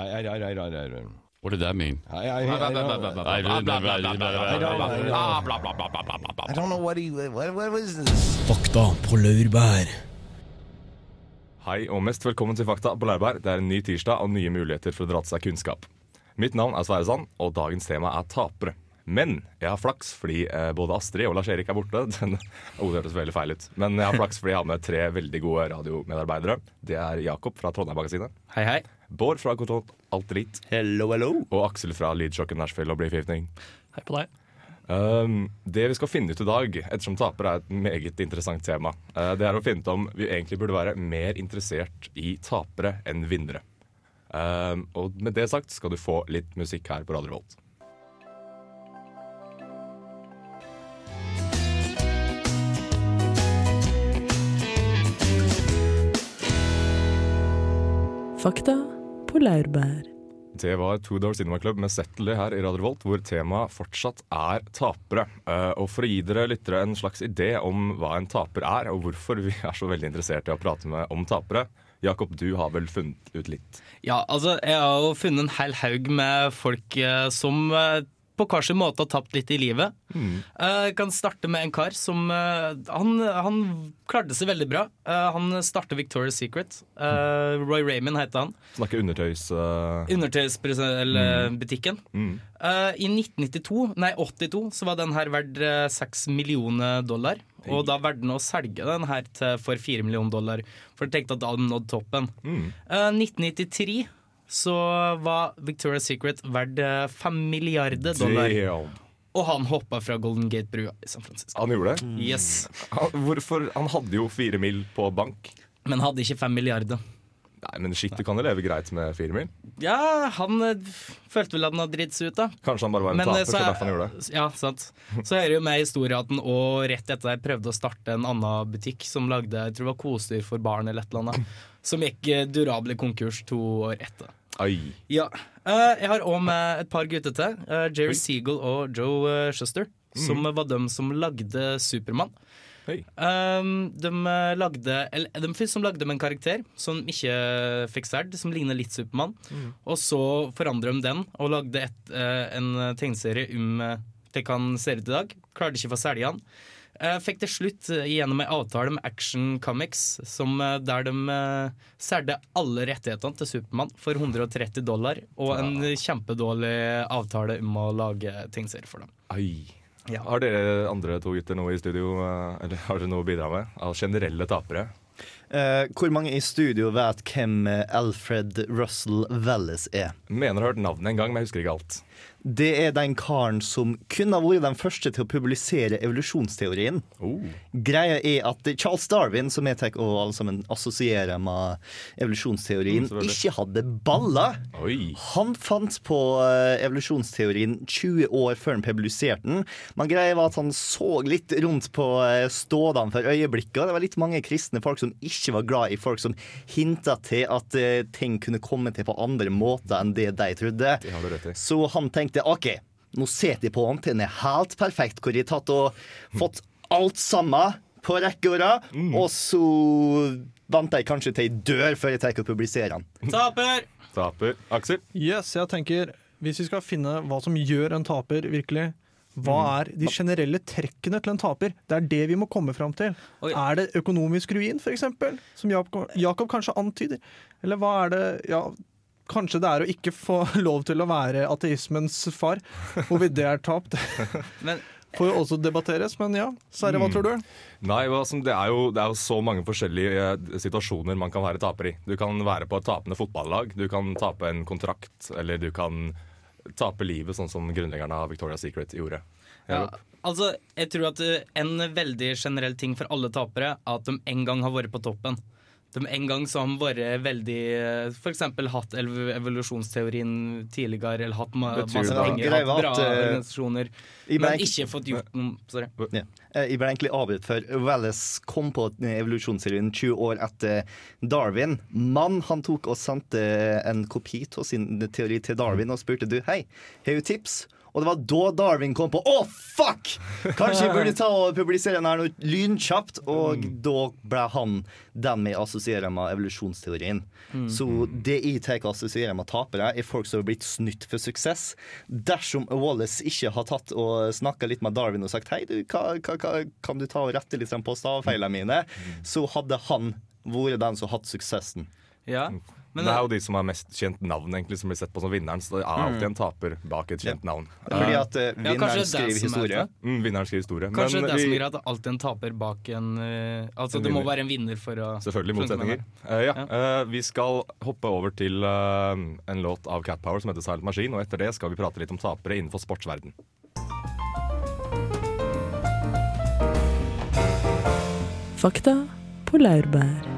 I, I, I, I, I, I, What did that mean? I, I, I, don't, I didn't- I don't know what he what, what was this? Fakta på laurbær. Hei og mest velkommen til Fakta på Lærbær. Det er en ny tirsdag og nye muligheter for å dra til seg kunnskap. Mitt navn er Sverre Sand, og dagens tema er tapere. Men jeg har flaks fordi eh, både Astrid og Lars Erik er borte. Den, oh, det hørtes veldig feil ut. Men jeg har flaks fordi jeg har med tre veldig gode radiomedarbeidere. Det er Jakob fra Trondheim-magasinet, Hei, hei. Bård fra Kontroll Alt Drit Hello, hello. og Aksel fra Lydsjokken Nashville og Blyforgiftning. Hei på deg. Um, det vi skal finne ut i dag, ettersom tapere er et meget interessant tema, uh, det er å finne ut om vi egentlig burde være mer interessert i tapere enn vinnere. Um, og med det sagt skal du få litt musikk her på Radio Revolt. Fakta på laurbær. Det var Two Door Cinema Club med Settle her i Radio Volt, hvor temaet fortsatt er tapere. Uh, og for å gi dere lyttere en slags idé om hva en taper er, og hvorfor vi er så veldig interessert i å prate med om tapere, Jakob, du har vel funnet ut litt? Ja, altså, jeg har jo funnet en hel haug med folk eh, som eh, på hver sin måte har tapt litt i livet. Mm. Eh, Jeg kan starte med en kar som eh, Han, han klarte seg veldig bra. Eh, Han startet Victoria's Secret. Roy Raymond heter han. Snakker undertøys... Uh, Undertøysbutikken. mm. Eh, I 1992, nei 82, så var den her verdt seks 6 millioner dollar. Og da valgte han å selge den her til, for 4 millioner dollar, for jeg tenkte at han nådd toppen. Mm. Eh, 1993 så var Victoria's Secret verdt fem 5 milliarder dollar. Damn. Og han hoppa fra Golden Gate-brua i San Francisco. Han gjorde det? Yes. Han, hvorfor? Han hadde jo fire mil på bank. Men hadde ikke 5 milliarder. Nei, men shit, du kan jo leve greit med fire mil. Ja, han eh, følte vel at han hadde dritt seg ut, da. Kanskje han bare var en Men, taper, eh, så så er- derfor han gjorde det. Ja, sant. Så hører jo med i historien og rett etter det prøvde å starte en annen butikk som lagde jeg tror det var kosedyr for barn eller et eller annet. Som gikk durable konkurs to år etter. Ja. Eh, jeg har òg med et par gutter til. eh, Jerry Seagull og Joe eh, Shuster. Som var dem som lagde Supermann. Um, de lagde eller, De som lagde med en karakter som ikke fikk sverd, som ligner litt Supermann. Og så forandret de den og lagde et, en tegneserie om det kan se ut i dag. Klarte ikke å få selge den. Eh, fikk til slutt uh, gjennom en avtale med Action Comics, som, eh, der de særde solgte alle rettighetene til Supermann for 130 dollar, og en kjempedårlig avtale om å lage tegneserier for dem. Ai. Ja. Har dere andre to gutter noe i studio, eh, eller har dere noe å bidra med? Av generelle tapere? Eh, hvor mange i studio vet hvem eh, Alfred Russell Wallace er? Mener jeg har hørt navnet en gang, men jeg husker ikke alt. Det er den karen som kunne ha vært den første til å publisere evolusjonsteorien. Oh. Greia er at Charles Darwin, som jeg tar og alle sammen assosierer med evolusjonsteorien, Mm, ikke hadde baller. Oi. Han fant på eh, evolusjonsteorien 20 år før han publiserte den. Men greia var at han så litt rundt på stådene for øyeblikket. Det var litt mange kristne folk som ikke var glad i folk som hinta til at eh, ting kunne komme til på andre måter enn det de trodde. Det har du rett i. Så han tenkte OK, nå sitter jeg på han til den er helt perfekt, hvor jeg har tatt og fått alt sammen på rekke og rad, og så venter jeg kanskje til jeg dør før jeg tar og publiserer den. Taper! Taper. Aksel? Yes, jeg tenker Hvis vi skal finne hva som gjør en taper virkelig, hva er de generelle trekkene til en taper? Det er det vi må komme fram til. Oi. Er det økonomisk ruin, f.eks., som Jakob, Jakob kanskje antyder? Eller hva er det Ja, kanskje det er å ikke få lov til å være ateismens far. Hvorvidt det er tapt, Men får jo også debatteres. Men ja, Sverre, hva tror du? Nei, altså, det er, jo, det er jo så mange forskjellige eh, situasjoner man kan være taper i. Du kan være på et tapende fotballag, du kan tape en kontrakt, eller du kan tape livet, sånn som grunnleggerne av Victoria's Secret gjorde. Ja, altså, jeg tror at eh, en veldig generell ting for alle tapere er at de en gang har vært på toppen. De en gang så har de vært veldig F.eks. Hatt evolusjonsteorien tidligere, eller hatt ma Betyr masse penger, hatt bra at, eh, organisasjoner, men ikke fått gjort noe Sorry. Ja. Eh, Jeg ble egentlig avbrutt før. Wallace kom på evolusjonsserien 20 år etter Darwin. Men han tok og sendte en kopi av sin teori til Darwin og spurte du, hei, har du tips Og det var da Darwin kom på Å, fuck! Kanskje jeg burde ta og publisere den her noe lynkjapt. Og da ble han den vi assosierer med evolusjonsteorien. Så det jeg tar assosierer med tapere, er folk som har blitt snytt for suksess. Dersom Wallace ikke har tatt og snakka litt med Darwin og sagt hei, du, hva, hva, hva, kan du ta og rette litt på stavfeilene mine, så hadde han vært den som hatt suksessen. Ja. Men det er jo de som har mest kjent navn, egentlig, som blir sett på som vinneren. Så det er alltid en taper bak et kjent navn. Fordi at uh, vinneren det er skriver er historie. Mm, vinneren skriver historie. Kanskje Men det er som gjør at det alltid er en taper bak en uh, Altså En det må være en vinner for å Selvfølgelig motsetninger. Eh, ja, eh, vi skal hoppe over til eh, en låt av Cat Power som heter Silent Machine. Og etter det skal vi prate litt om tapere innenfor sportsverden. Fakta på laurbær.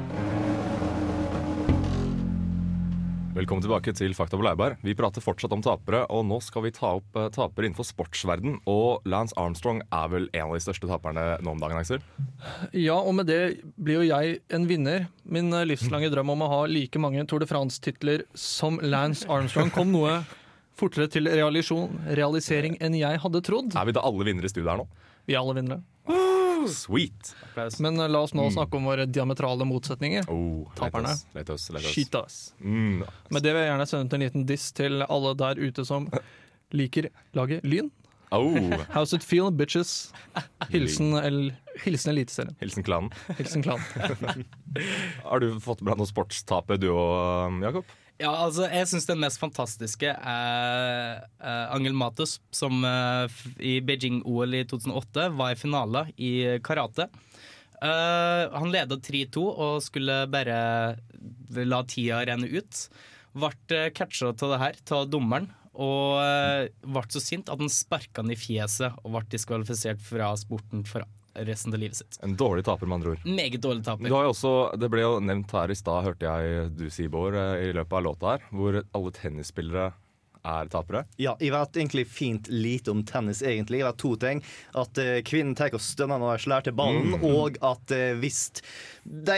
Velkommen tilbake til Fakta på Laurbær. Vi prater fortsatt om tapere, og nå skal vi ta opp eh, tapere innenfor sportsverden. Og Lance Armstrong er vel en av de største taperne nå om dagen, Aksel? Ja, og med det blir jo jeg en vinner. Min eh, livslange drøm om å ha like mange Tour de France-titler som Lance Armstrong kom noe fortere til realisering enn jeg hadde trodd. Er vi da alle vinnere i studiet her nå? Vi er alle vinnere. Sweet! Applaus. Men uh, la oss nå snakke om våre diametrale motsetninger. Oh, Taperne. Let us, let us, let us. Shit, ass. Mm. Med det vil jeg gjerne sende ut en liten diss til alle der ute som liker laget Lyn. Oh, How's it feel, bitches? Hilsen, el, hilsen Eliteserien. hilsen klanen. Hilsen klan. Har du fått med deg noe sportstape, du og Jakob? Ja, altså, jeg syns den mest fantastiske er eh, Angel Matos, som eh, i Beijing-OL i 2008 var i finale i karate. Eh, han leda 3-2 og skulle bare la tida renne ut. Ble catcha av det her, av dommeren, og ble så sint at han sparka han i fjeset og ble diskvalifisert fra sporten for resten av livet sitt. En dårlig taper, med andre ord. Meget dårlig Du taper. har jo også, Det ble jo nevnt her i stad, hørte jeg du si, Bård, eh, i løpet av låta her, hvor alle tennisspillere er tapere. Ja, jeg vet egentlig fint lite om tennis, egentlig. Jeg vet to ting. At uh, kvinnen tar og stønner når hun slår til ballen, og at uh, hvis de,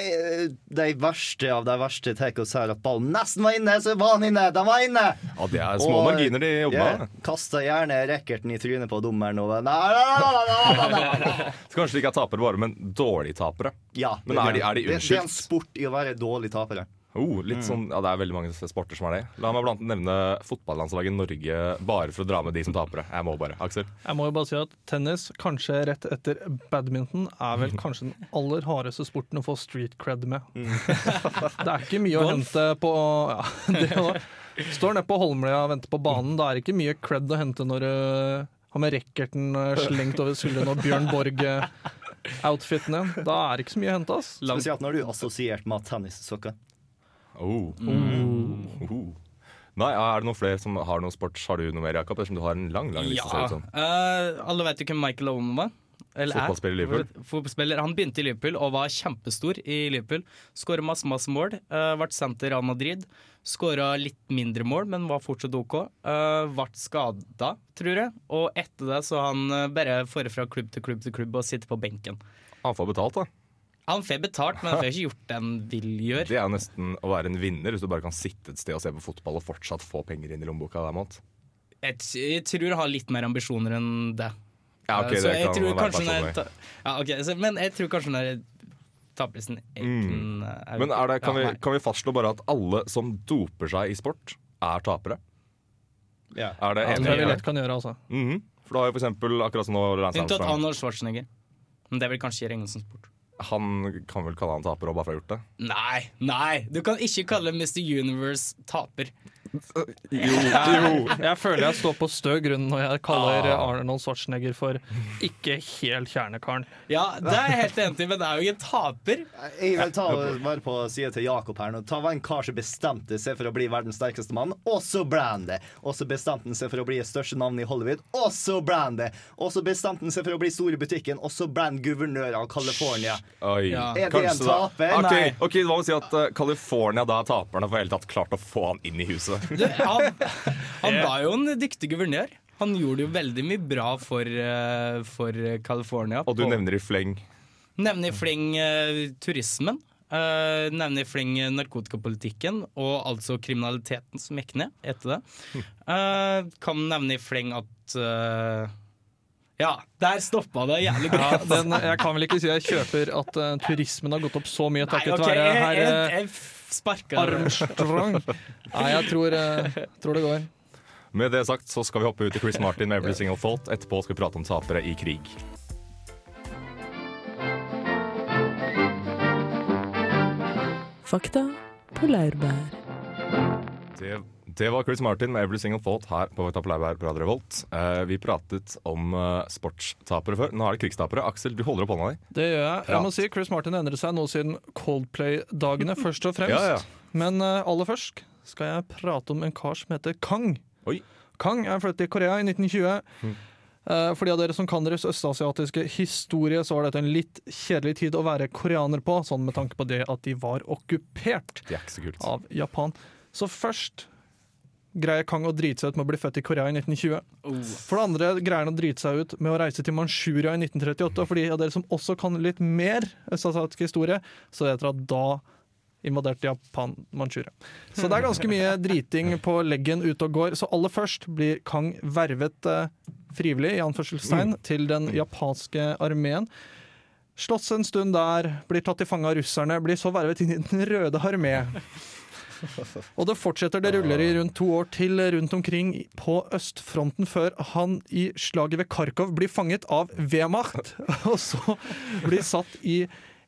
de verste av de verste tar og sier at ballen nesten var inne, så var den inne! Den var inne! Ja, Det er små Og, marginer de jobber med. kaster gjerne racketen i trynet på dommeren og nei, nei, nei. Så kanskje de ikke er tapere bare, men dårlige tapere. Ja, Men er de- er de det, det er en sport i å være dårlig tapere. Oh, litt sånn, ja, Det er veldig mange sporter som er det. La meg blant annet nevne fotballandslaget Norge, bare for å dra med de som tapere. Jeg må bare. Aksel? Jeg må jo bare si at tennis, kanskje rett etter badminton, er vel kanskje den aller hardeste sporten å få street cred med. Det er ikke mye å hente på ja, det å, Står nede på Holmlia og venter på banen. Det er ikke mye cred å hente når du har med racketen eh, slengt over skulderen og Bjørn Borg-outfiten din. Da er det ikke så mye å hente, ass. Spesielt når du er assosiert med tennissokker. Oh. Oh. Nei, Er det noen flere som har noe sports? Har du noe mer, Jakob? Ettersom du har en lang lang liste. Ja. Sånn. Eh, alle vet jo hvem Michael Owen var. Eller er. Fotballspiller i Liverpool. Fotballspiller. Han begynte i Liverpool og var kjempestor i Liverpool. Skåra masse masse mål. Uh, ble sendt til Real Madrid. Skåra litt mindre mål, men var fortsatt OK. Uh, ble skada, tror jeg. Og etter det så han eh, bare faret fra klubb til klubb til klubb og sitter på benken. Han får betalt, da. Han får betalt, men han får ikke gjort det han vil gjøre. Det er nesten å være en vinner, hvis du bare kan sitte et sted og se på fotball og fortsatt få penger inn i lommeboka. hver måned. Jeg, t- jeg tror han har litt mer ambisjoner enn det. Ja, ok, Eh, så det jeg kan tror være er personlig. ta- ja, okay, så, Men jeg tror kanskje han er tapersen Mm. Men er det, kan, ja, vi, kan vi fastslå bare at alle som doper seg i sport, er tapere? Ja. Er det Det enig? er vi lett kan gjøre, altså. Mhm. For da har vi for eksempel akkurat som nå Unntatt. Arnold Schwarzenegger. Men det vil kanskje regnes som sport. Han kan vel kalle han taper og bare for å ha gjort det? Nei, nei! Du kan ikke kalle Mr. Universe taper. Jo, jo. Jeg føler jeg står på stø grunn når jeg kaller Ah. Arnold Schwarzenegger for ikke helt kjernekaren. Ja, det er jeg helt enig i, men det er jo ikke en taper. Jeg vil ta være på sida til Jakob her nå. Ta var en kar som bestemte seg for å bli verdens sterkeste mann, og så ble han det. Og så bestemte han seg for å bli det største navnet i Hollywood, og så ble han det. Og så bestemte han seg for å bli stor i butikken, og så ble han guvernør av California. Oi. Ja. Er det en taper? Ok, okay, ok, Hva med å si at uh, California da er taperne for hele tatt klart å få han inn i huset? Du, han, han var jo en dyktig guvernør. Han gjorde jo veldig mye bra for, uh, for California. Og du på- nevner i fleng Nevner i fleng uh, turismen. Uh, nevner i fleng narkotikapolitikken og altså kriminaliteten som gikk ned etter det. Uh, kan nevne i fleng at Ja, der stoppa det jævlig Ja, den, jeg kan vel ikke si jeg kjøper at uh, turismen har gått opp så mye takket okay, være herr jeg, eh, jeg. Armstrong. Nei, jeg tror, uh, tror det går. Med det sagt så skal vi hoppe ut til Chris Martin med Every Single Fault. Etterpå skal vi prate om tapere i krig. Fakta på laurbær. Det, det var Chris Martin med Every Single Fault her på Vakta på Laurbær på Radio Revolt. Eh, vi pratet om eh, sportstapere før. Nå er det krigstapere. Aksel, du holder opp hånda di. Det gjør jeg. Jeg må si Chris Martin endret seg nå siden Coldplay-dagene, først og fremst. Ja, ja. Men eh, aller først skal jeg prate om en kar som heter Kang. Oi. Kang er flyttet til Korea i 1920. Eh, For de av dere som kan deres østasiatiske historie, så var dette en litt kjedelig tid å være koreaner på, sånn med tanke på det at de var okkupert er av Japan. Så først greier Kang å drite seg ut med å bli født i Korea i 1920. Oh. For det andre greier han å drite seg ut med å reise til Manchuria i 1938. Og for de av dere som også kan litt mer østasiatisk historie, så vet dere at da invaderte Japan Manchuria. Så det er ganske mye driting på leggen ute og går. Så aller først blir Kang vervet eh, frivillig i anførselstegn til den japanske armeen. Slåss en stund der, blir tatt til fange av russerne, blir så vervet inn i Den røde armé. Og det fortsetter, det ruller i rundt to år til rundt omkring på østfronten før han i slaget ved Kharkov blir fanget av Wehrmacht, og så blir satt i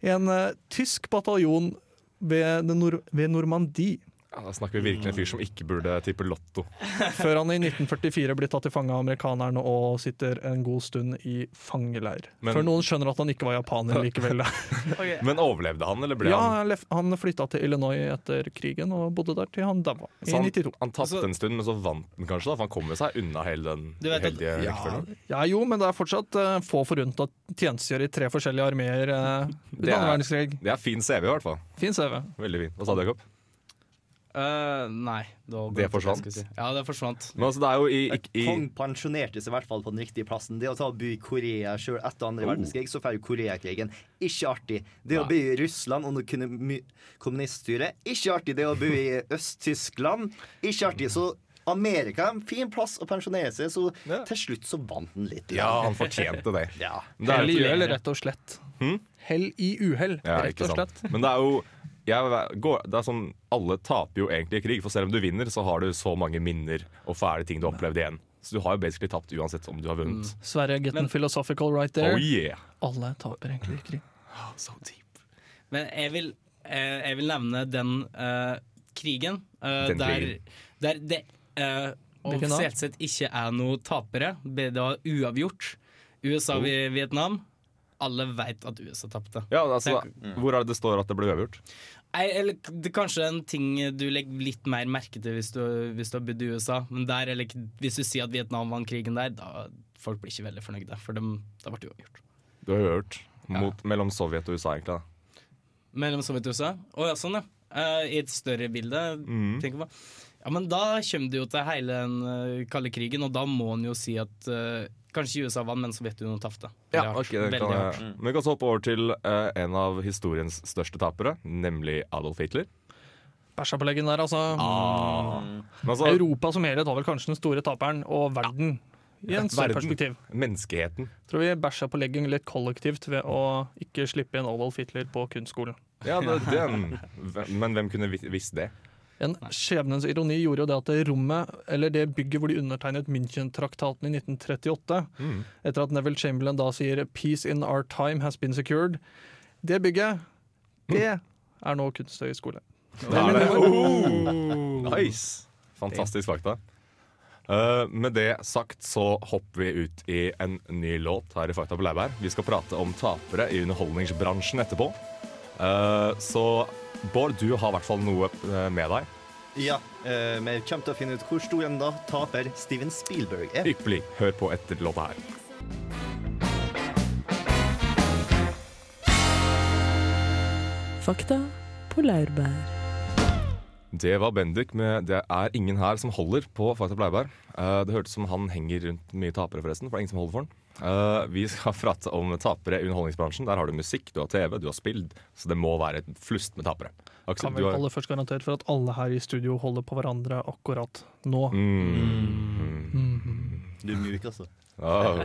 en eh, tysk bataljon ved, den nor ved Normandie. Ja, da snakker vi virkelig en fyr som ikke burde tippe lotto. Før han i 1944 blir tatt til fange av amerikanerne og sitter en god stund i fangeleir. Men- Før noen skjønner at han ikke var japaner likevel. Men overlevde han, eller ble Ja, han han han flytta til Illinois etter krigen og bodde der til han daua i han, 92. han tapte en stund, men så vant han kanskje, da, for han kom seg unna hele den heldige Ja, rekkefølgen. ja, jo, men det er fortsatt uh, få forunt å tjenestegjøre i tre forskjellige armeer uh, Det under er- annen verdenskrig. Det er fin CV, i hvert fall. Fin CV. Veldig fin. Hva sa du, Jakob? Eh, nei. Det, Det forsvant? Si. Ja, det forsvant. Men altså, det er jo i, i, i Kong pensjonerte seg i hvert fall på den riktige plassen. Det å ta og bo i Korea sjøl etter andre Oh. verdenskrig, så får jo Koreakrigen. Ikke artig. Det å bo i Russland under kommuniststyret, ikke artig. Det å bo i Øst-Tyskland, ikke artig. Så Amerika er en fin plass å pensjonere seg, så Ja. til slutt så vant han litt. Ja, han fortjente det. Ja. Det er Hell i uhell, rett og slett. Hmm? Hell i uhell, Ja, rett og slett. Men det er jo jeg, går, det er sånn, Alle taper jo egentlig i krig, for selv om du vinner, så har du så mange minner og fæle ting du har opplevd igjen. Så du har jo basically tapt uansett om du har vunnet. Sverre, get Men- the philosophical right there. Oh yeah! Alle taper egentlig i krig. So deep. Men jeg vil, eh, jeg vil nevne den uh, krigen uh, Den der, der det uh, offisielt sett ikke er noe tapere. Det var uavgjort. USA Oh. Alle veit at USA tapte. Ja, altså, Hvor er det det står at det ble uavgjort? Eller det er kanskje en ting du legger litt mer merke til hvis du, hvis du har bodd i USA. Men der, eller, hvis du sier at Vietnam vant krigen der, da folk blir ikke veldig fornøyde. For dem, det ble uavgjort. Du har hørt mot, mellom Sovjet og USA, egentlig. da. Mellom Sovjet og USA? Å ja, sånn ja. Uh, I et større bilde. Mm. tenker på. Ja, men da kommer det jo til hele den uh, kalde krigen, og da må en jo si at eh, kanskje USA vant, men Sovjetunionen tapte. Ja, okay, det Veldig kan hardt. Mm. Men vi kan så hoppe over til uh, en av historiens største tapere, nemlig Adolf Hitler. Bæsja på leggen der, altså. Ah. Men altså, Europa som helhet var vel kanskje den store taperen, og verden i en større Verden. perspektiv. menneskeheten. Tror vi bæsja på leggen litt kollektivt ved å ikke slippe inn Adolf Hitler på kunstskolen. Ja, det, den, Men hvem kunne visst det? En skjebnens ironi gjorde jo det at det rommet, eller det bygget hvor de undertegnet München-traktaten i 1938, Mm. etter at Neville Chamberlain da sier 'peace in our time has been secured', det bygget, det er nå kunsthøgskole. Oh, Nice! Fantastisk fakta. Uh, med det sagt så hopper vi ut i en ny låt her i Fakta på Laurbær. Vi skal prate om tapere i underholdningsbransjen etterpå. Eh, så Bård, du har i hvert fall noe eh, med deg. Ja, eh, vi kommer til å finne ut hvor stor en da taper Steven Spielberg er. Ypperlig. Hør på etter låta her. Fakta på laurbær. Det var Bendik med 'Det er ingen her som holder' på Fakta på Laurbær. Eh, det hørtes som han henger rundt mye tapere, forresten. For det er ingen som holder for han. Eh, vi skal prate om tapere i underholdningsbransjen. Der har du musikk, du har TV, du har spill. Så det må være et flust med tapere. Aksel, Kan vi vel har aller først garantere for at alle her i studio holder på hverandre akkurat nå. mm. Mhm. Du er myk, altså. Oh.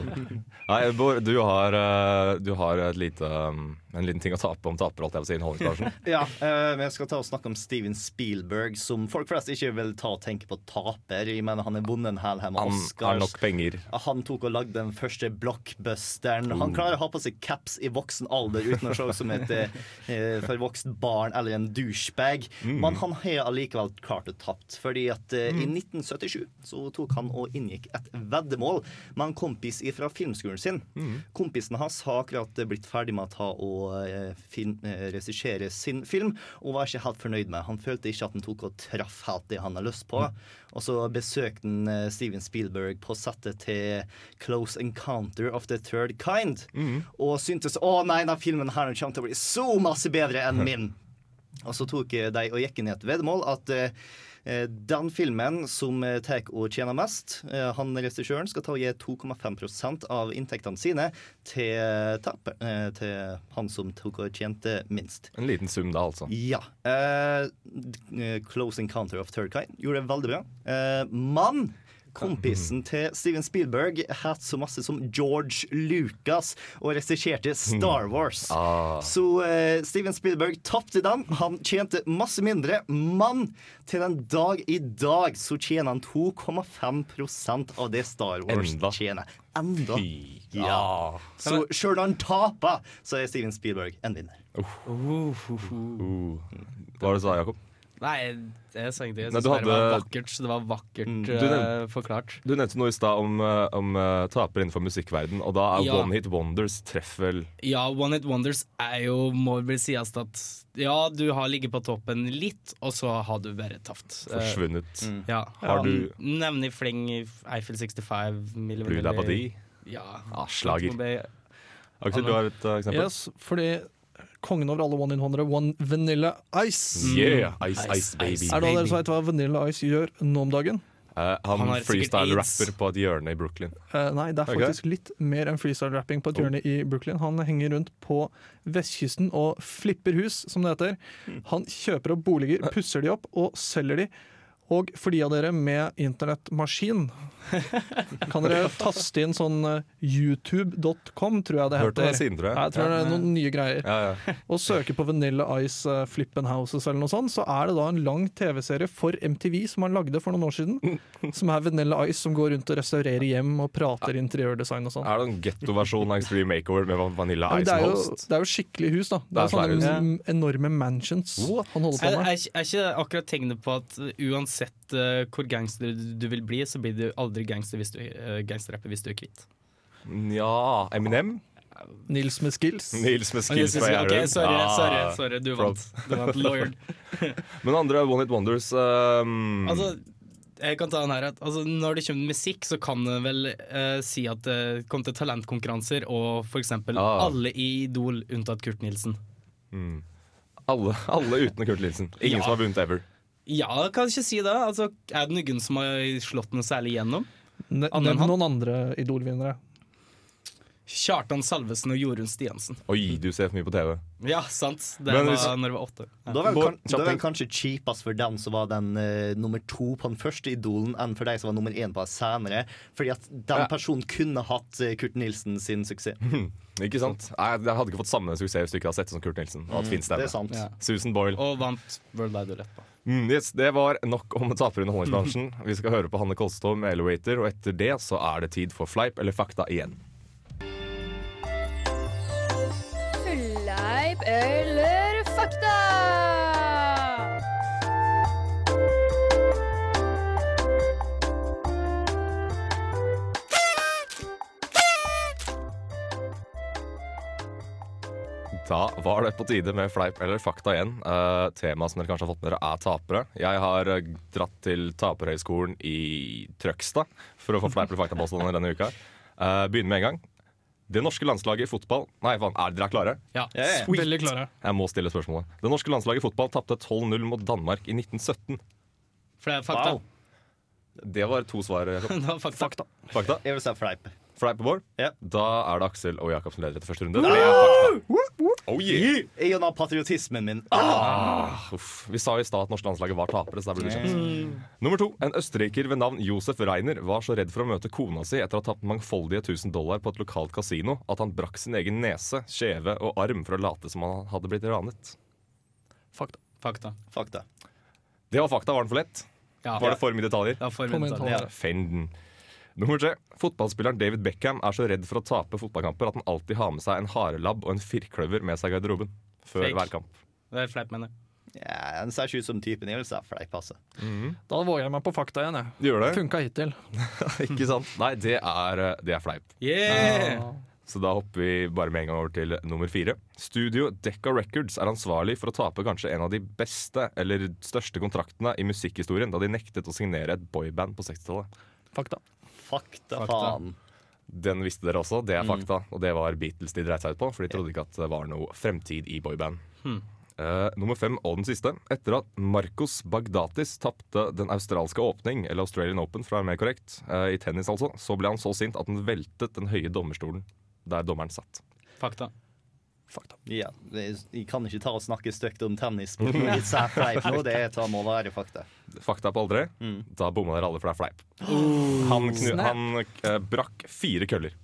Nei, Bård, du har, eh, du har et lite, um, en liten ting å tape om taper, alt jeg vil si, i underholdningsbransjen. Ja, eh, men jeg skal ta og snakke om Steven Spielberg, som folk flest ikke vil ta og tenke på taper. Jeg mener Han er vunnet en hel haug med Han Oscars. har nok penger. Han tok og lagde den første blockbusteren. Oh. Han klarer å ha på seg caps i voksen alder uten å se ut som et eh, forvokst barn eller en douchebag. Mm. Men han har allikevel klart å tapt. Fordi at mm. i 1977 så tok han og inngikk et veddemål Men en kompis fra filmskolen sin. Mm. Kompisen hans har akkurat blitt ferdig med å ta og eh, film, eh, regissere sin film, og var ikke helt fornøyd med. Han følte ikke at han tok og traff helt det han har lyst på. Og så besøkte han eh, Steven Spielberg på settet til Close Encounter of the Third Kind, og syntes å nei, denne filmen her kommer til å bli så masse bedre enn min. Og så tok eh, de og gikk inn i et veddemål at eh, eh, den filmen som eh, tar og tjener mest, eh, han regissøren skal ta og gi 2,5% av inntektene sine til, eh, til han som tok og tjente minst. En liten sum da, altså. Ja. Uh, eh, Close Encounter of Third Kind gjorde det veldig bra. Uh, men kompisen til Steven Spielberg het så masse som George Lucas og regisserte Star Wars. Ah. Så uh, Steven Spielberg tapte den. Han tjente masse mindre, men til den dag i dag så tjener han 2,5% av det Star Wars Enda. tjener. Enda. Fy. Ja. Så sjøl når han taper, så er Steven Spielberg en vinner. Uh, uh, uh. Uh. Hva var det du sa, Jakob? Nei, jeg sa ingenting. Jeg Nei, synes det var vakkert. Så det var vakkert Mm. Du nevnt, uh, forklart. Du nevnte noe i stad om, eh, om uh, tapere innenfor musikkverden, og da er Ja. One Hit Wonders treff vel Ja, One Hit Wonders er jo, må vel sies at ja, du har ligget på toppen litt, og så har du bare tapt. Eh, forsvunnet. ja. Har du- Nevn i fleng Eiffel 65, Milli Blue Vanilli. Dabadi? Ja. Ah, slager. Aksel, du har et eksempel? Yes, fordi kongen over alle one in hundre, One Vanilla Ice. Yeah, Ice Ice, Ice Baby. Er det noen av dere som vet hva Vanilla Ice gjør nå om dagen? Uh, han Han freestyle-rapper på et hjørne i Brooklyn. Uh, nei, det er faktisk faktisk litt mer enn freestyle-rapping på et Oh. i Brooklyn. Han henger rundt på vestkysten og flipper hus, som det heter. Han kjøper opp boliger, pusser de opp og selger de. Og for de av dere med internettmaskin, kan dere taste inn sånn eh, youtube.com, tror jeg det heter. siden, tror jeg. Jeg tror det er noen nye greier. Ja, ja. Og søke på Vanilla Ice uh, Flippen Houses eller noe sånt, så er det da en lang TV-serie for MTV som han lagde for noen år siden. Som er Vanilla Ice som går rundt og restaurerer hjem og prater interiørdesign og sånn. Er det en gettoversjon av Extreme Makeover med Vanilla Ja, Ice det, er jo, det er jo skikkelig hus, da. Det Det er er, sånne enorme mansions What? han holder Er, på med. er, ikke- er ikke akkurat tegnet på at uh, uansett uh, hvor gangster du vil bli, så blir du aldri gangster hvis du, uh, gangsterrapper hvis du er kvitt? Ja Eminem? Nils med skills. Nils med skills fra okay, sorry, Ah. sorry, sorry, du vant. Du vant lawyered. Men andre One Hit Wonders um, Altså, jeg kan ta den her altså, Når det kommer til musikk, så kan det vel uh, si at det kom til talentkonkurranser og for eksempel Ah. alle i Idol unntatt Kurt Nilsen. mm. alle, alle uten Kurt Nilsen. Ingen Ja. som har vunnet ever. Ja, kan ikke si det. Altså, er det noen som har slått noe særlig gjennom? Ne- Nevn noen andre Idol-vinnere. Kjartan Salvesen og Jorunn Stiansen. Oi, du ser for mye på TV. Ja, sant. Det Men var når jeg var åtte. Ja. Da var kan, det kanskje kjipest for den som var den uh, nummer to på den første Idolen, enn for de som var nummer én på den senere. Fordi at den Ja. personen kunne hatt eh, Kurt Nilsen sin suksess. Ikke sant? Nei, Jeg hadde ikke fått samme suksess hvis du ikke hadde sett det som Kurt Nilsen. Og at Mm, Det er sant. Ja. Susan Boyle. Og vant World Wide Rett, da. Mm, yes, det var nok om tapere i underholdningsbransjen. Vi skal høre på Hanne Kolstov med Elevator, og etter det så er det tid for fleip eller fakta igjen. Fleip eller Da var det på tide med fleip eller fakta igjen. Uh, Temaet som dere kanskje har fått med dere, er tapere. Jeg har eh, dratt til Taperhøgskolen i Trøgstad for å få fleip eller fakta-påstander denne uka. Uh, begynner med en gang. Det norske landslaget i fotball Nei, faen, er dere klare? Ja. Sweet. Veldig klare. Jeg må stille spørsmålet. Det norske landslaget i fotball tapte 12-0 mot Danmark i 1917. For det er fakta. Wow. Det var to svar. Det var fakta. Fakta. Fakta? Jeg vil si fleip. Fleipebår. Yeah. Da er det Aksel og Jakob som leder etter første runde. Det er fakta. Oh, yeah. I og patriotismen min. Ah, uff. Vi sa jo i stad at norske landslaget var tapere, så der ble det kjent. Nummer to. En østerriker ved navn Josef Reiner var så redd for å møte kona si etter å ha tapt mangfoldige 1000 dollar på et lokalt kasino at han brakk sin egen nese, kjeve og arm for å late som han hadde blitt ranet. Fakta. Fakta. Fakta. Det var fakta. Var den for lett? Ja, Var det for mye detaljer? ja for mye detaljer. Ja. Fenden. Nummer tre. Fotballspilleren David Beckham er så redd for å tape fotballkamper at han alltid har med seg en harelabb og en firkløver med seg i garderoben før Fake. hver kamp. Det er fleip, mener jeg. Ja, Den ser ikke ut som typen jeg vil si fleip, altså. Da våger jeg meg på fakta igjen. jeg. Gjør det? Funka hittil. Ikke sant? Nei, det er, eh, det er fleip. Yeah! Ja. Så da hopper vi bare med en gang over til nummer fire. Studio Decca Records er ansvarlig for å tape kanskje en av de beste eller største kontraktene i musikkhistorien da de nektet å signere et boyband på 60-tallet. Fakta. Fakta, Fakta. faen. Den visste dere også, det er fakta. Og det var Beatles de dreit seg ut på, for de trodde ikke at det var noe fremtid i boyband. Eh, nummer fem og den siste. Etter at Marcos Bagdatis tapte den australske åpning, eller Australian Open for å være mer korrekt, uh, i tennis altså, så ble han så sint at han veltet den høye dommerstolen der dommeren satt. Fakta. Fakta. Ja, det- Jeg kan ikke ta og snakke stygt om tennis på litt fleip nå. Det tar må være fakta. Fakta på aldri. Mm. Da bomma dere alle, for det er fleip. Han, knu, han eh, brakk fire køller.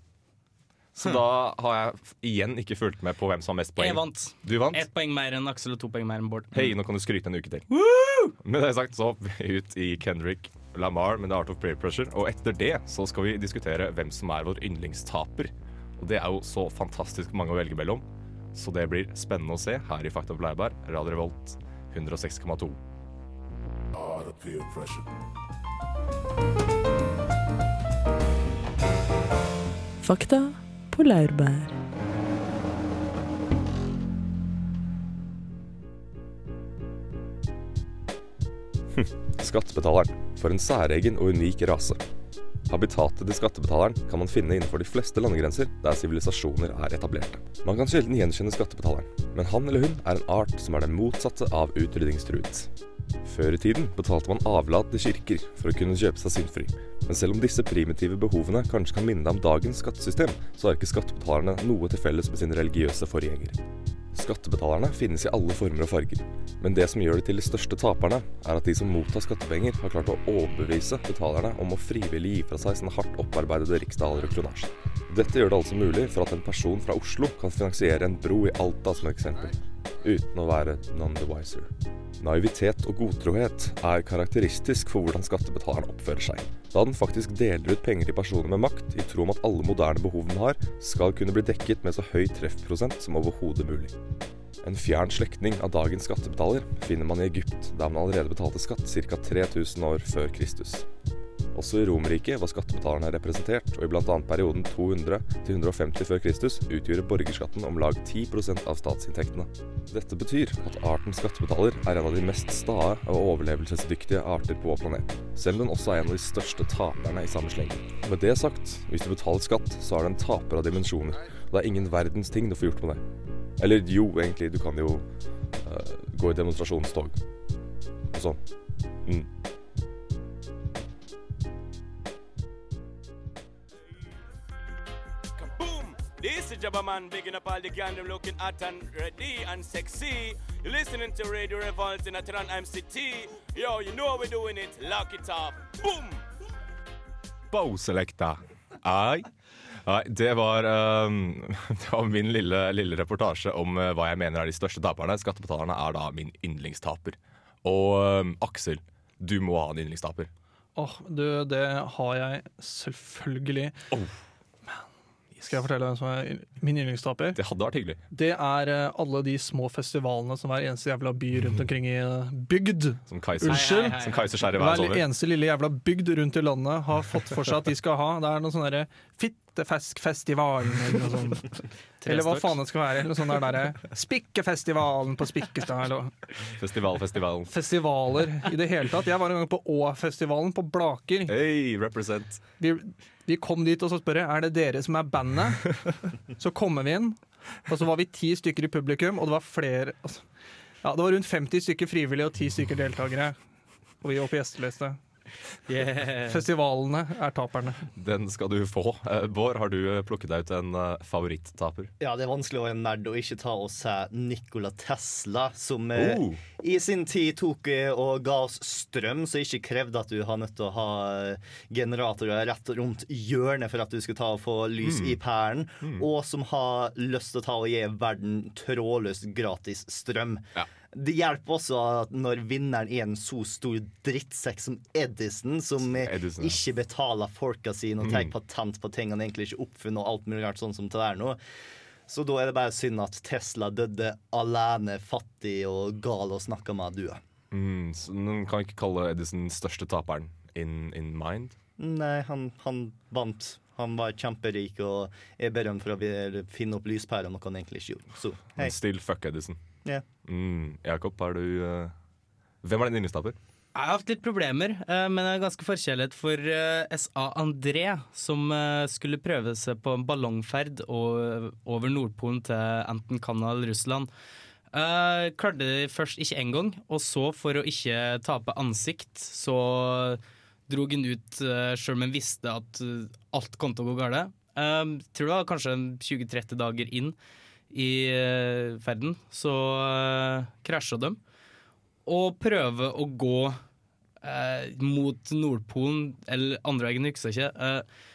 Så da har jeg igjen ikke fulgt med på hvem som har mest poeng. Jeg vant. Du vant. Ett poeng mer enn Aksel og to poeng mer enn Bård. Hei, nå kan du skryte en uke til. Med det sagt så hopper vi ut i Kendrick Lamar med The Art of Prayer Pressure. Og etter det så skal vi diskutere hvem som er vår yndlingstaper. Og det er jo så fantastisk mange å velge mellom. Så det blir spennende å se her i Fakta på Leirbær, Radio Revolt 106,2. Fakta på laurbær. Skattebetaleren. For en særegen og unik rase. Habitatet til skattebetaleren kan man finne innenfor de fleste landegrenser der sivilisasjoner er etablerte. Man kan sjelden gjenkjenne skattebetaleren, men han eller hun er en art som er det motsatte av utrydningstruet. Før i tiden betalte man avlat til kirker for å kunne kjøpe seg syndfri. Men selv om disse primitive behovene kanskje kan minne deg om dagens skattesystem, så har ikke skattebetalerne noe til felles med sine religiøse forgjengere. Skattebetalerne finnes i alle former og farger, men det som gjør det til de største taperne, er at de som mottar skattepenger, har klart å overbevise betalerne om å frivillig gi fra seg sine hardt opparbeidede riksdaler og kronasjer. Dette gjør det altså mulig for at en person fra Oslo kan finansiere en bro i Alta som eksempel, uten å være none the wiser. Naivitet og godtrohet er karakteristisk for hvordan skattebetaleren oppfører seg, da den faktisk deler ut penger til personer med makt i tro om at alle moderne behov den har, skal kunne bli dekket med så høy treffprosent som overhodet mulig. En fjern slektning av dagens skattebetaler finner man i Egypt, der man allerede betalte skatt ca. 3000 år før Kristus. Også i Romerriket var skattebetalerne representert, og i bl.a. perioden 200 til 150 før Kristus utgjorde borgerskatten om lag 10% av statsinntektene. Dette betyr at arten skattebetaler er en av de mest stae og overlevelsesdyktige arter på vår planet, selv om den også er en av de største taperne i samme sleng. Med det sagt, hvis du betaler skatt, så er du en taper av dimensjoner, og det er ingen verdens ting du får gjort med det. Eller jo, egentlig, du kan jo uh, gå i demonstrasjonstog og sånn. Mm. Jabba Man, bigging up all the gang, them looking hot and ready and sexy. You're listening to Radio Revolt in Atran MCT. Yo, you know how we're doing it. Lock it up. Boom! Bow-selecta. Ai. Nei, det var, um, det var min lille, lille reportasje om uh, hva jeg mener er de største taperne. Skattebetalerne er da min yndlingstaper. Og um, Aksel, du må ha en yndlingstaper. Åh, du, det har jeg selvfølgelig. Oh. Skal jeg fortelle hvem som er min yndlingstaper? Det hadde vært hyggelig. Det er eh, alle de små festivalene som hver eneste jævla by rundt omkring i eh, bygd. Som Kaiser, Unnskyld? Som Kaiser skjærer Hver eneste lille jævla bygd rundt i landet har fått for seg at de skal ha. Det er noe sånn derre Fittefeskfestivalen eller noe sånt. Eller hva faen det skal være. Eller sånn der Spikkefestivalen på Spikkestad. Eller Festival, festivalen. festivaler i det hele tatt. Jeg var en gang på Å-festivalen på Blaker. Hey, represent. Vi, vi kom dit og så spør jeg, er det dere som er bandet. Så kommer vi inn, og så var vi ti stykker i publikum, og det var flere altså, Ja, det var rundt 50 stykker frivillige og 10 stykker deltakere. Og vi var på gjesteliste. Yeah. Festivalene er taperne. Den skal du få. Eh, Bård, har du eh, plukket deg ut en eh, favorittaper? Ja, det er vanskelig å være nerd og ikke ta og se Nikola Tesla, som Oh. i sin tid tok og ga oss strøm, så ikke krevde at du har nødt til å ha generatorer rett rundt hjørnet for at du skal ta og få lys i pæren, og som har lyst til å ta og gi verden trådløs gratis strøm. Ja. Det hjelper også at når vinneren er en så stor drittsekk som Edison, som Edison, ja. ikke betaler folka sine og tar patent på ting han egentlig ikke oppfunnet, og alt mulig rart sånn som det er nå. Så da er det bare synd at Tesla døde alene, fattig og gal og snakka med dua. Mm, så den kan ikke kalle Edison største taperen in, in mind. Nei, han, han vant. Han var kjemperik og er berømt for å finne opp lyspærer, noe han egentlig ikke gjorde. Så hei. Still fuck Edison. Ja. Mm, Jakob, er du uh, Hvem er din yndlingstaper? Jeg har hatt litt problemer, uh, men jeg har ganske forkjærlighet for uh, SA André, som eh, skulle prøve seg på en ballongferd og, over Nordpolen til enten Canada eller Russland. Eh, klarte det først ikke én gang, og så, for å ikke tape ansikt, så drog han ut uh, sjøl om han visste at eh, alt kom til å gå galt. Uh, tror det var kanskje 20-30 dager inn i eh, ferden, så uh, krasja de og prøve å gå eh, mot Nordpolen eller andre veien, jeg husker ikke. Eh,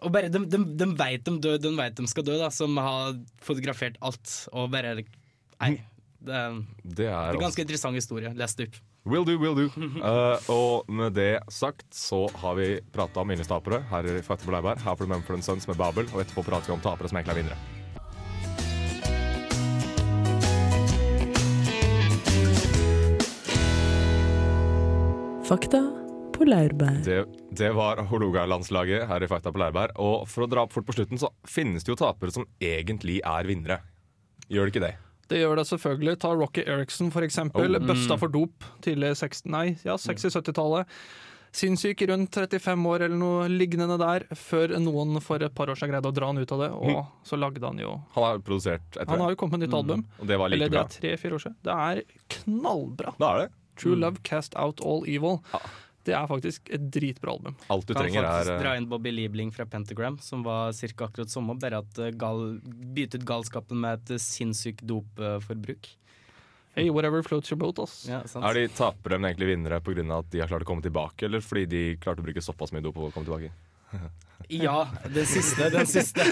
og bare, de, de, de vet de dør, de vet de skal dø, da, som har fotografert alt. Og bare Nei. Det er, Det er en altså ganske interessant historie. Les det opp. Will do, will do. Uh, og med det sagt så har vi prata om minnestapere her i Fakta på Leiberg. Her får du Mumford Sons med Babel, og etterpå prater vi om tapere som egentlig er vinnere. Fakta på laurbær. Det, det var Hålogaland-landslaget her i Fakta på laurbær. Og for å dra opp fort på slutten, så finnes det jo tapere som egentlig er vinnere. Gjør det ikke det? Det gjør det selvfølgelig. Ta Rocky Eriksson, for eksempel. Oh. Busta for dop tidlig 60, nei, ja, 60-70-tallet. Sinnssyk rundt 35 år eller noe lignende der, før noen for et par år siden greide å dra han ut av det. Og så lagde han jo Han har produsert etter Han har jo kommet med nytt album. og det var like Eller det er tre-fire år siden. Det er knallbra. Da er det. True Love Cast Out All Evil. Ja. Det er faktisk et dritbra album. Alt du Kan trenger, faktisk er dra eh, inn Bobby Liebling fra Pentagram, som var ca. akkurat samme, bare at eh, gal, byttet galskapen med et eh, sinnssykt dopforbruk. Hey, whatever floats your boat, ass. Ja. Er de tapere, men egentlig vinnere pga. at de har klart å komme tilbake, eller fordi de klarte å bruke såpass mye dop på å komme tilbake? Ja, den siste. Den siste.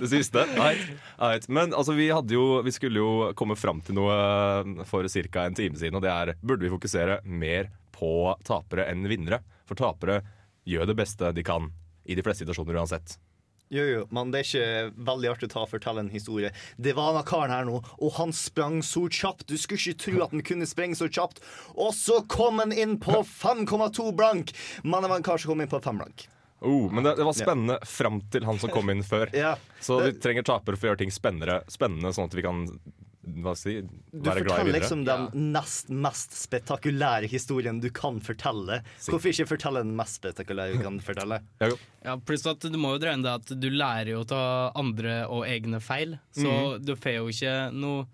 Det siste? Nei. right. Men altså, vi, jo, vi skulle jo komme fram til noe eh, for ca. en time siden, og det er burde vi fokusere mer på tapere enn vinnere? For tapere gjør det beste de kan i de fleste situasjoner uansett. Jo, jo, men det er ikke veldig artig å ta og fortelle en historie. Det var denne karen her nå, og han sprang så kjapt. Du skulle ikke tro at han kunne sprenge så kjapt. Og så kom han inn på 5,2 blank! Men det var en kar som kom inn på 5 blank. Oh, men det, det var spennende fram til han som kom inn før. Ja. Så vi trenger tapere for å gjøre ting spennende, spennende sånn at vi kan hva si, Du være glad i forteller liksom den nest mest spektakulære historien du kan fortelle. Hvorfor ikke fortelle den mest spektakulære du kan fortelle? ja, Ja, pluss at du må jo dreie inn det at du lærer jo av andre og egne feil. Så du får jo ikke noe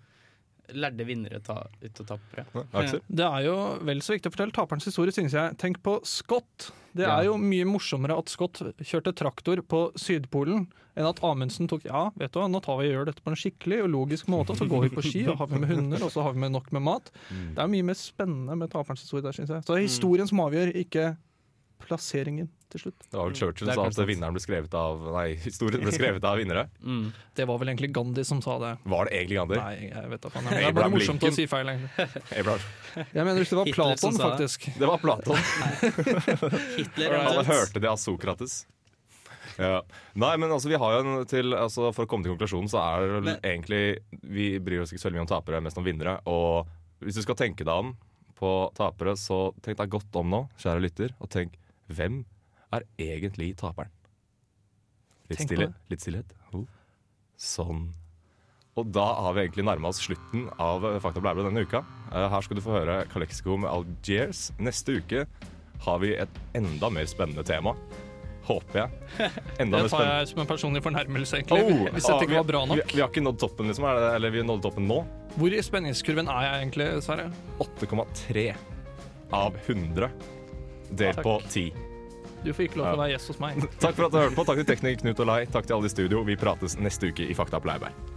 lærde vinnere ta, ut og tapere. Ja. Det er jo vel så viktig å fortelle taperens historie, synes jeg. Tenk på Scott. Det er jo mye morsommere at Scott kjørte traktor på Sydpolen, enn at Amundsen tok Ja, vet du hva, nå tar vi og gjør dette på en skikkelig og logisk måte, og så går vi på ski, og har vi med hunder, og så har vi med nok med mat. Det er mye mer spennende med taperens historie der, synes jeg. Så det er historien som avgjør, ikke plasseringen til slutt. Det var vel Churchill er som sa at vinneren ble skrevet av Nei, historien ble skrevet av vinnere. Mm. Det var vel egentlig Gandhi som sa det. Var det egentlig Gandhi? Nei, jeg vet da faen. Det er bare morsomt Lincoln. å si feil, egentlig. Abraham. Jeg mener ikke det var Platon, faktisk. Det var Platon. Hitler Alle hørte det av Sokrates. Ja. Nei, men altså, vi har jo en til altså, For å komme til konklusjonen, så er det Men- egentlig Vi bryr oss ikke så veldig mye om tapere, mest om vinnere. Og hvis du skal tenke deg om på tapere, så tenk deg godt om nå, kjære lytter, og tenk hvem er egentlig taperen? Litt Tenk stillhet. Litt stillhet. Oh. Sånn. Og da har vi egentlig nærma oss slutten av Fakta Blæbre denne uka. Eh, Her skal du få høre Calexico med Algiers. Neste uke har vi et enda mer spennende tema. Håper jeg. Enda Det tar jeg som en personlig fornærmelse, egentlig. Oh, hvis dette ah, ikke var bra nok. vi, vi har ikke nådd toppen, liksom. Er det, eller vi nådde toppen nå. Hvor i spenningskurven er jeg egentlig, Sverre? 8,3. av 100 delt ja, på 10. Du får ikke lov til å være gjest hos meg. Takk for at du hørte på. Takk til tekniker Knut og Lai. Takk til alle i studio. Vi prates neste uke i Fakta på Leirbær.